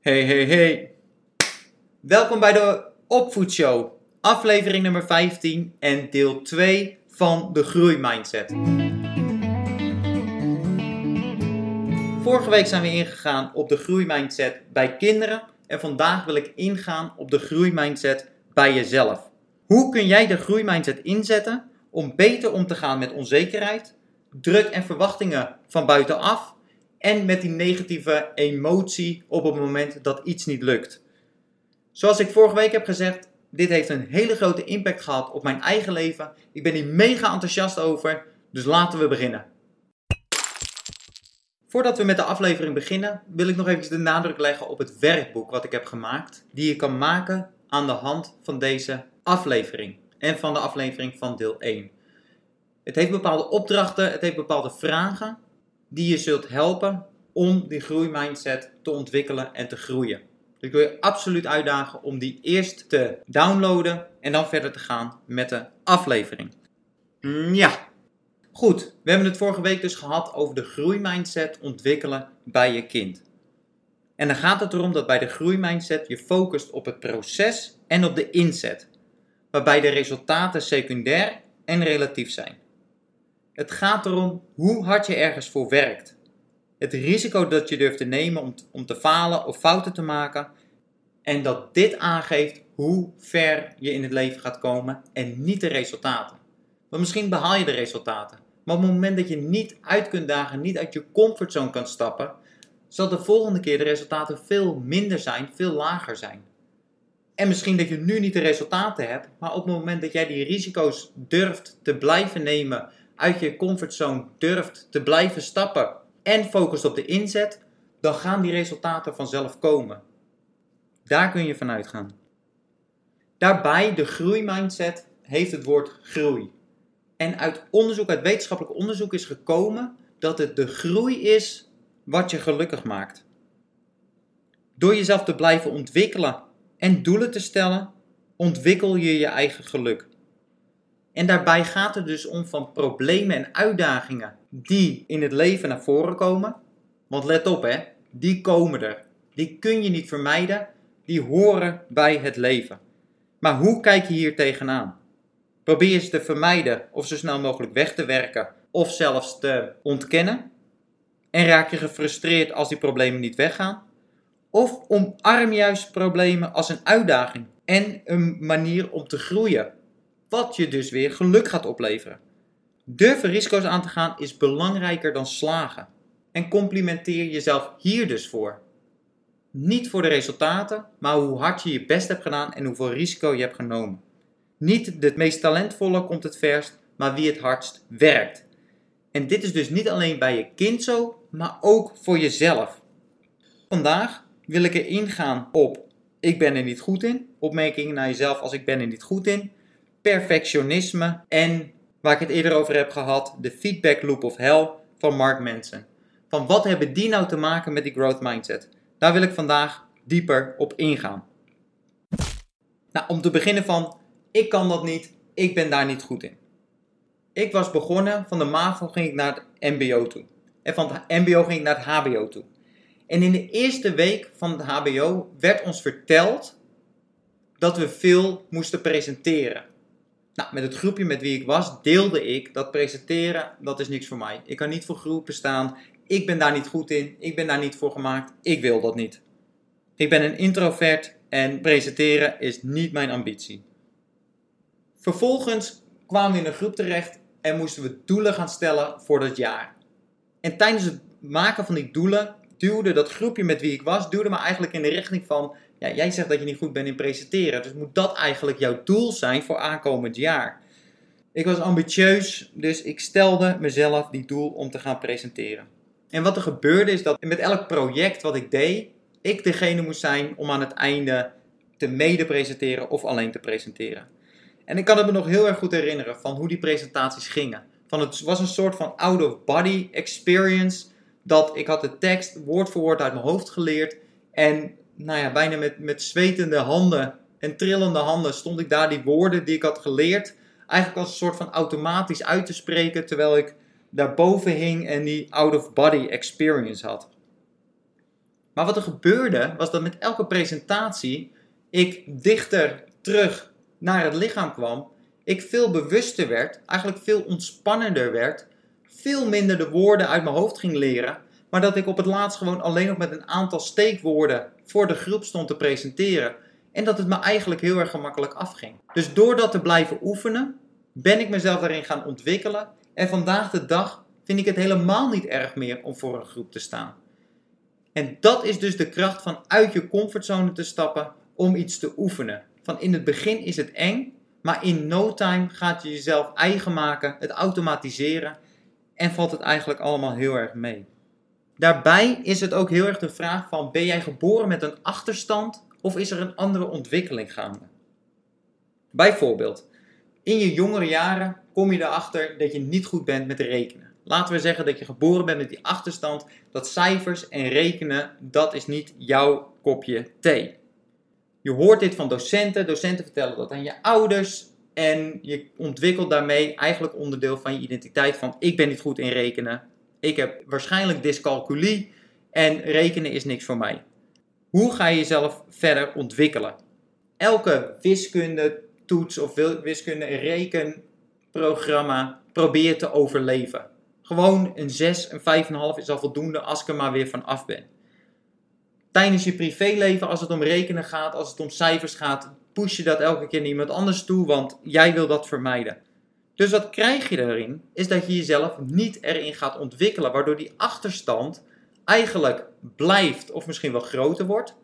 Hey, hey, hey. Welkom bij de Opvoedshow, aflevering nummer 15 en deel 2 van de groeimindset. Vorige week zijn we ingegaan op de groeimindset bij kinderen en vandaag wil ik ingaan op de groeimindset bij jezelf. Hoe kun jij de groeimindset inzetten om beter om te gaan met onzekerheid, druk en verwachtingen van buitenaf en met die negatieve emotie op het moment dat iets niet lukt. Zoals ik vorige week heb gezegd, dit heeft een hele grote impact gehad op mijn eigen leven. Ik ben hier mega enthousiast over, dus laten we beginnen. Voordat we met de aflevering beginnen, wil ik nog even de nadruk leggen op het werkboek wat ik heb gemaakt, die je kan maken aan de hand van deze aflevering en van de aflevering van deel 1. Het heeft bepaalde opdrachten, het heeft bepaalde vragen die je zult helpen om die groeimindset te ontwikkelen en te groeien. Dus ik wil je absoluut uitdagen om die eerst te downloaden en dan verder te gaan met de aflevering. Mm, ja, goed. We hebben het vorige week dus gehad over de groeimindset ontwikkelen bij je kind. En dan gaat het erom dat bij de groeimindset je focust op het proces en op de inzet, waarbij de resultaten secundair en relatief zijn. Het gaat erom hoe hard je ergens voor werkt. Het risico dat je durft te nemen om, om te falen of fouten te maken. En dat dit aangeeft hoe ver je in het leven gaat komen en niet de resultaten. Want misschien behaal je de resultaten. Maar op het moment dat je niet uit kunt dagen, niet uit je comfortzone kan stappen, zal de volgende keer de resultaten veel minder zijn, veel lager zijn. En misschien dat je nu niet de resultaten hebt, maar op het moment dat jij die risico's durft te blijven nemen uit je comfortzone durft te blijven stappen en focust op de inzet, dan gaan die resultaten vanzelf komen. Daar kun je vanuit gaan. Daarbij, de groeimindset heeft het woord groei. En uit onderzoek, uit wetenschappelijk onderzoek is gekomen dat het de groei is wat je gelukkig maakt. Door jezelf te blijven ontwikkelen en doelen te stellen, ontwikkel je je eigen geluk. En daarbij gaat het dus om van problemen en uitdagingen die in het leven naar voren komen. Want let op hè, die komen er. Die kun je niet vermijden, die horen bij het leven. Maar hoe kijk je hier tegenaan? Probeer ze te vermijden of zo snel mogelijk weg te werken of zelfs te ontkennen? En raak je gefrustreerd als die problemen niet weggaan? Of omarm juist problemen als een uitdaging en een manier om te groeien wat je dus weer geluk gaat opleveren. Durven risico's aan te gaan is belangrijker dan slagen. En complimenteer jezelf hier dus voor. Niet voor de resultaten, maar hoe hard je je best hebt gedaan en hoeveel risico je hebt genomen. Niet de meest talentvolle komt het verst, maar wie het hardst werkt. En dit is dus niet alleen bij je kind zo, maar ook voor jezelf. Vandaag wil ik er ingaan op ik ben er niet goed in. Opmerkingen naar jezelf als ik ben er niet goed in perfectionisme en, waar ik het eerder over heb gehad, de feedback loop of hell van Mark Manson. Van wat hebben die nou te maken met die growth mindset? Daar wil ik vandaag dieper op ingaan. Nou, om te beginnen van, ik kan dat niet, ik ben daar niet goed in. Ik was begonnen, van de MAVO ging ik naar het MBO toe. En van het MBO ging ik naar het HBO toe. En in de eerste week van het HBO werd ons verteld dat we veel moesten presenteren. Nou, met het groepje met wie ik was, deelde ik dat presenteren, dat is niks voor mij. Ik kan niet voor groepen staan. Ik ben daar niet goed in. Ik ben daar niet voor gemaakt. Ik wil dat niet. Ik ben een introvert en presenteren is niet mijn ambitie. Vervolgens kwamen we in een groep terecht en moesten we doelen gaan stellen voor dat jaar. En tijdens het maken van die doelen duwde dat groepje met wie ik was, duwde me eigenlijk in de richting van ja, jij zegt dat je niet goed bent in presenteren. Dus moet dat eigenlijk jouw doel zijn voor aankomend jaar? Ik was ambitieus, dus ik stelde mezelf die doel om te gaan presenteren. En wat er gebeurde is dat met elk project wat ik deed, ik degene moest zijn om aan het einde te mede presenteren of alleen te presenteren. En ik kan het me nog heel erg goed herinneren van hoe die presentaties gingen. Van het was een soort van out-of-body experience. Dat ik had de tekst woord voor woord uit mijn hoofd geleerd. En nou ja, bijna met, met zwetende handen en trillende handen stond ik daar die woorden die ik had geleerd, eigenlijk als een soort van automatisch uit te spreken, terwijl ik daarboven hing en die out-of-body experience had. Maar wat er gebeurde, was dat met elke presentatie ik dichter terug naar het lichaam kwam. Ik veel bewuster werd, eigenlijk veel ontspannender werd. Veel minder de woorden uit mijn hoofd ging leren. Maar dat ik op het laatst gewoon alleen nog met een aantal steekwoorden voor de groep stond te presenteren. En dat het me eigenlijk heel erg gemakkelijk afging. Dus door dat te blijven oefenen, ben ik mezelf daarin gaan ontwikkelen. En vandaag de dag vind ik het helemaal niet erg meer om voor een groep te staan. En dat is dus de kracht van uit je comfortzone te stappen om iets te oefenen. Van in het begin is het eng, maar in no time gaat je jezelf eigen maken, het automatiseren en valt het eigenlijk allemaal heel erg mee. Daarbij is het ook heel erg de vraag van ben jij geboren met een achterstand of is er een andere ontwikkeling gaande? Bijvoorbeeld, in je jongere jaren kom je erachter dat je niet goed bent met rekenen. Laten we zeggen dat je geboren bent met die achterstand, dat cijfers en rekenen, dat is niet jouw kopje thee. Je hoort dit van docenten, docenten vertellen dat aan je ouders en je ontwikkelt daarmee eigenlijk onderdeel van je identiteit van ik ben niet goed in rekenen, ik heb waarschijnlijk dyscalculie en rekenen is niks voor mij. Hoe ga je jezelf verder ontwikkelen? Elke wiskunde toets of wiskunde rekenprogramma probeer te overleven. Gewoon een 6, een 5,5 is al voldoende als ik er maar weer van af ben. Tijdens je privéleven, als het om rekenen gaat, als het om cijfers gaat, push je dat elke keer naar iemand anders toe, want jij wil dat vermijden. Dus wat krijg je daarin? Is dat je jezelf niet erin gaat ontwikkelen, waardoor die achterstand eigenlijk blijft of misschien wel groter wordt.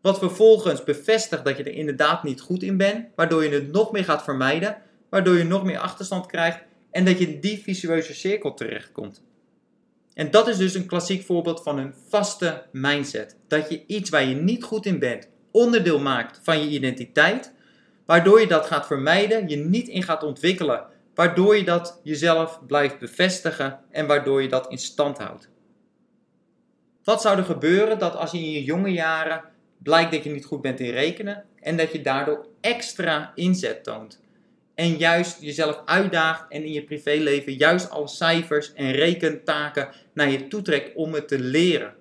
Wat vervolgens bevestigt dat je er inderdaad niet goed in bent, waardoor je het nog meer gaat vermijden, waardoor je nog meer achterstand krijgt en dat je in die visueuze cirkel terechtkomt. En dat is dus een klassiek voorbeeld van een vaste mindset. Dat je iets waar je niet goed in bent onderdeel maakt van je identiteit, waardoor je dat gaat vermijden, je niet in gaat ontwikkelen, waardoor je dat jezelf blijft bevestigen en waardoor je dat in stand houdt. Wat zou er gebeuren dat als je in je jonge jaren blijkt dat je niet goed bent in rekenen en dat je daardoor extra inzet toont? En juist jezelf uitdaagt en in je privéleven juist alle cijfers en rekentaken naar je toe trekt om het te leren.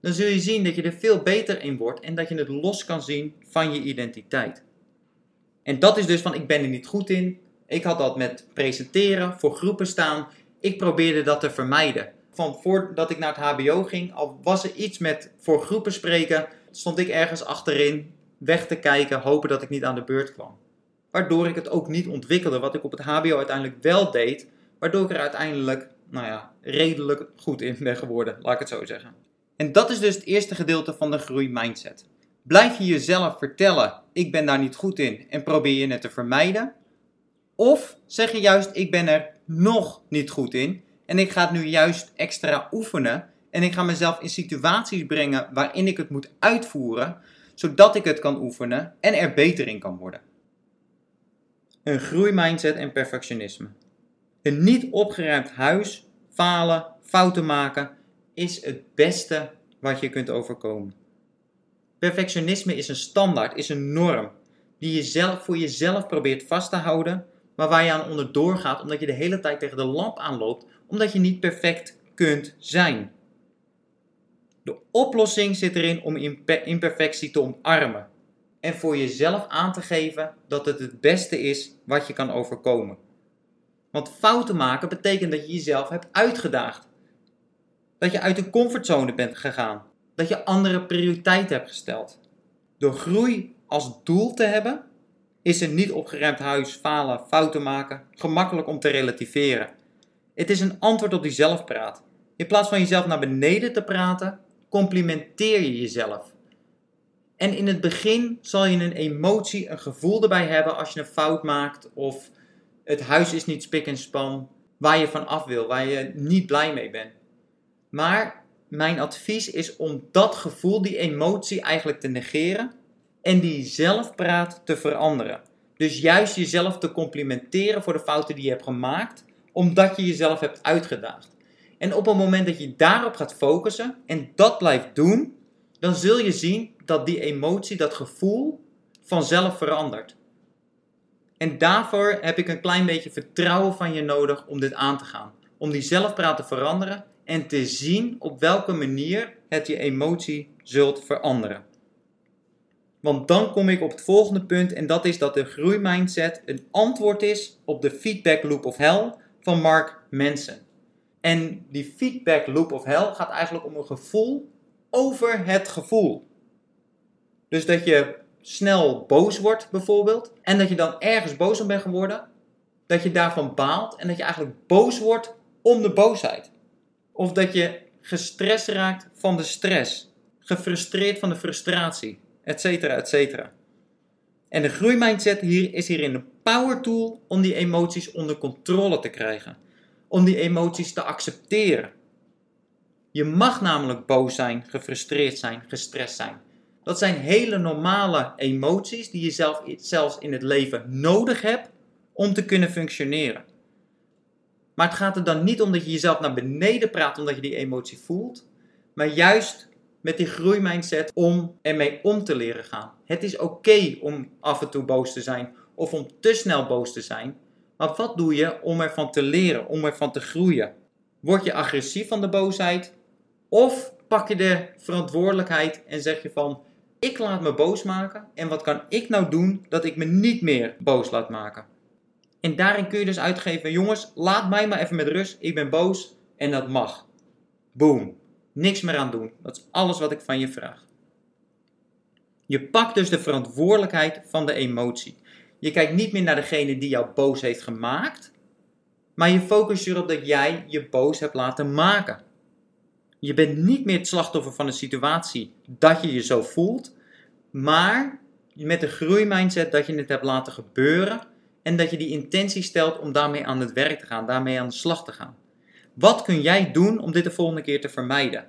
Dan zul je zien dat je er veel beter in wordt en dat je het los kan zien van je identiteit. En dat is dus van ik ben er niet goed in. Ik had dat met presenteren, voor groepen staan. Ik probeerde dat te vermijden. Van voordat ik naar het HBO ging, al was er iets met voor groepen spreken, stond ik ergens achterin weg te kijken, hopen dat ik niet aan de beurt kwam. Waardoor ik het ook niet ontwikkelde, wat ik op het HBO uiteindelijk wel deed, waardoor ik er uiteindelijk, nou ja, redelijk goed in ben geworden, laat ik het zo zeggen. En dat is dus het eerste gedeelte van de groeimindset. Blijf je jezelf vertellen, ik ben daar niet goed in en probeer je het te vermijden? Of zeg je juist, ik ben er nog niet goed in en ik ga het nu juist extra oefenen en ik ga mezelf in situaties brengen waarin ik het moet uitvoeren, zodat ik het kan oefenen en er beter in kan worden. Een groeimindset en perfectionisme. Een niet opgeruimd huis, falen, fouten maken is het beste wat je kunt overkomen. Perfectionisme is een standaard, is een norm die je zelf, voor jezelf probeert vast te houden, maar waar je aan onderdoor gaat omdat je de hele tijd tegen de lamp aanloopt, omdat je niet perfect kunt zijn. De oplossing zit erin om imperfectie te omarmen en voor jezelf aan te geven dat het het beste is wat je kan overkomen. Want fouten maken betekent dat je jezelf hebt uitgedaagd. Dat je uit de comfortzone bent gegaan. Dat je andere prioriteiten hebt gesteld. Door groei als doel te hebben, is een niet opgeruimd huis, falen, fouten maken gemakkelijk om te relativeren. Het is een antwoord op die zelfpraat. In plaats van jezelf naar beneden te praten, complimenteer je jezelf. En in het begin zal je een emotie, een gevoel erbij hebben als je een fout maakt of het huis is niet spik en span, waar je van af wil, waar je niet blij mee bent. Maar mijn advies is om dat gevoel, die emotie eigenlijk te negeren en die zelfpraat te veranderen. Dus juist jezelf te complimenteren voor de fouten die je hebt gemaakt, omdat je jezelf hebt uitgedaagd. En op het moment dat je daarop gaat focussen en dat blijft doen, dan zul je zien dat die emotie, dat gevoel vanzelf verandert. En daarvoor heb ik een klein beetje vertrouwen van je nodig om dit aan te gaan. Om die zelfpraat te veranderen en te zien op welke manier het je emotie zult veranderen. Want dan kom ik op het volgende punt en dat is dat de groeimindset een antwoord is op de feedback loop of hell van Mark Manson. En die feedback loop of hell gaat eigenlijk om een gevoel over het gevoel. Dus dat je snel boos wordt bijvoorbeeld en dat je dan ergens boos om bent geworden, dat je daarvan baalt en dat je eigenlijk boos wordt om de boosheid. Of dat je gestrest raakt van de stress, gefrustreerd van de frustratie etcetera, etcetera. En de groeimindset hier is hierin een power tool om die emoties onder controle te krijgen. Om die emoties te accepteren. Je mag namelijk boos zijn, gefrustreerd zijn, gestrest zijn. Dat zijn hele normale emoties die je zelf, zelfs in het leven nodig hebt om te kunnen functioneren. Maar het gaat er dan niet om dat je jezelf naar beneden praat omdat je die emotie voelt, maar juist met die groeimindset om ermee om te leren gaan. Het is oké om af en toe boos te zijn of om te snel boos te zijn. Maar wat doe je om ervan te leren, om ervan te groeien? Word je agressief van de boosheid? Of pak je de verantwoordelijkheid en zeg je van: ik laat me boos maken en wat kan ik nou doen dat ik me niet meer boos laat maken? En daarin kun je dus uitgeven: jongens, laat mij maar even met rust, ik ben boos en dat mag. Boom. Niks meer aan doen. Dat is alles wat ik van je vraag. Je pakt dus de verantwoordelijkheid van de emotie. Je kijkt niet meer naar degene die jou boos heeft gemaakt, maar je focust erop dat jij je boos hebt laten maken. Je bent niet meer het slachtoffer van een situatie dat je je zo voelt, maar met de groeimindset dat je het hebt laten gebeuren en dat je die intentie stelt om daarmee aan het werk te gaan, daarmee aan de slag te gaan. Wat kun jij doen om dit de volgende keer te vermijden?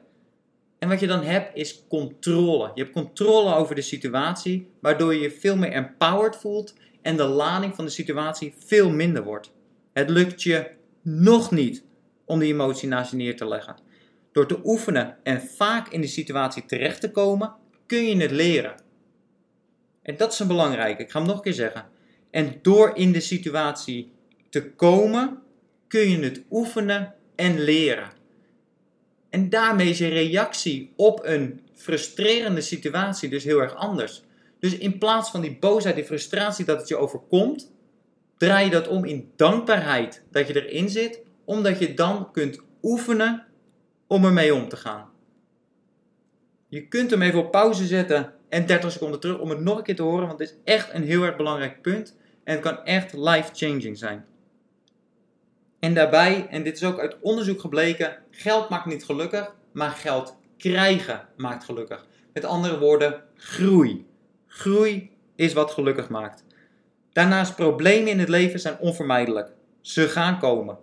En wat je dan hebt is controle. Je hebt controle over de situatie, waardoor je je veel meer empowered voelt en de lading van de situatie veel minder wordt. Het lukt je nog niet om die emotie naast je neer te leggen. Door te oefenen en vaak in de situatie terecht te komen, kun je het leren. En dat is een belangrijke, ik ga hem nog een keer zeggen. En door in de situatie te komen, kun je het oefenen en leren. En daarmee is je reactie op een frustrerende situatie dus heel erg anders. Dus in plaats van die boosheid, die frustratie dat het je overkomt, draai je dat om in dankbaarheid dat je erin zit, omdat je dan kunt oefenen om ermee om te gaan. Je kunt hem even op pauze zetten en 30 seconden terug om het nog een keer te horen, want het is echt een heel erg belangrijk punt en het kan echt life-changing zijn. En daarbij, en dit is ook uit onderzoek gebleken, geld maakt niet gelukkig, maar geld krijgen maakt gelukkig. Met andere woorden, groei. Groei is wat gelukkig maakt. Daarnaast, problemen in het leven zijn onvermijdelijk. Ze gaan komen.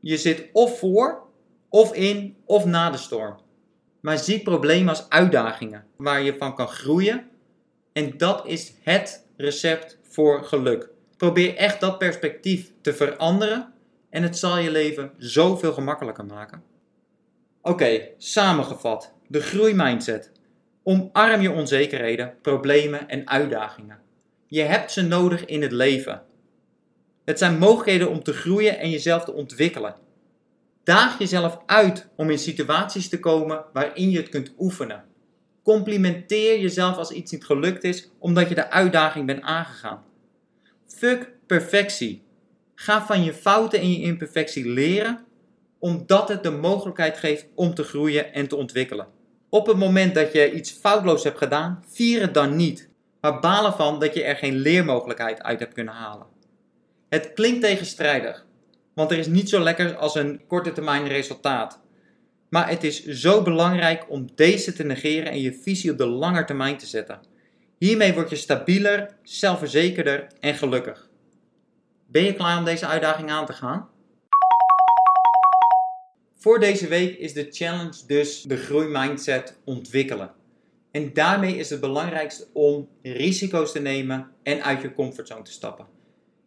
Je zit of voor, of in, of na de storm. Maar zie problemen als uitdagingen waar je van kan groeien. En dat is het recept voor geluk. Probeer echt dat perspectief te veranderen en het zal je leven zoveel gemakkelijker maken. Oké, samengevat. De groeimindset. Omarm je onzekerheden, problemen en uitdagingen. Je hebt ze nodig in het leven. Het zijn mogelijkheden om te groeien en jezelf te ontwikkelen. Daag jezelf uit om in situaties te komen waarin je het kunt oefenen. Complimenteer jezelf als iets niet gelukt is omdat je de uitdaging bent aangegaan. Fuck perfectie. Ga van je fouten en je imperfectie leren, omdat het de mogelijkheid geeft om te groeien en te ontwikkelen. Op het moment dat je iets foutloos hebt gedaan, vier het dan niet, maar balen van dat je er geen leermogelijkheid uit hebt kunnen halen. Het klinkt tegenstrijdig, want er is niet zo lekker als een korte termijn resultaat. Maar het is zo belangrijk om deze te negeren en je visie op de lange termijn te zetten. Hiermee word je stabieler, zelfverzekerder en gelukkig. Ben je klaar om deze uitdaging aan te gaan? Voor deze week is de challenge dus de groeimindset ontwikkelen. En daarmee is het belangrijkste om risico's te nemen en uit je comfortzone te stappen.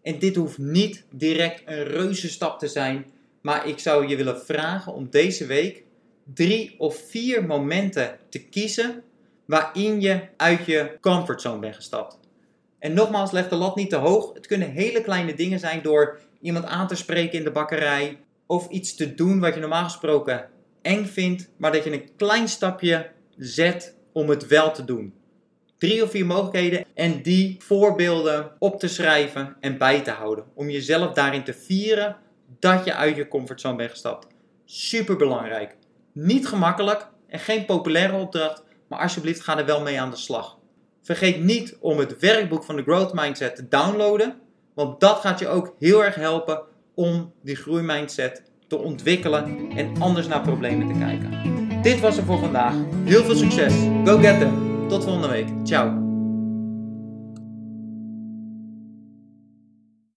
En dit hoeft niet direct een reuze stap te zijn, maar ik zou je willen vragen om deze week drie of vier momenten te kiezen waarin je uit je comfortzone bent gestapt. En nogmaals, leg de lat niet te hoog. Het kunnen hele kleine dingen zijn door iemand aan te spreken in de bakkerij. Of iets te doen wat je normaal gesproken eng vindt, maar dat je een klein stapje zet om het wel te doen. Drie of vier mogelijkheden en die voorbeelden op te schrijven en bij te houden. Om jezelf daarin te vieren dat je uit je comfortzone bent gestapt. Super belangrijk. Niet gemakkelijk en geen populaire opdracht, maar alsjeblieft ga er wel mee aan de slag. Vergeet niet om het werkboek van de Growth Mindset te downloaden, want dat gaat je ook heel erg helpen om die groeimindset te ontwikkelen en anders naar problemen te kijken. Dit was het voor vandaag. Heel veel succes. Go get them. Tot volgende week. Ciao.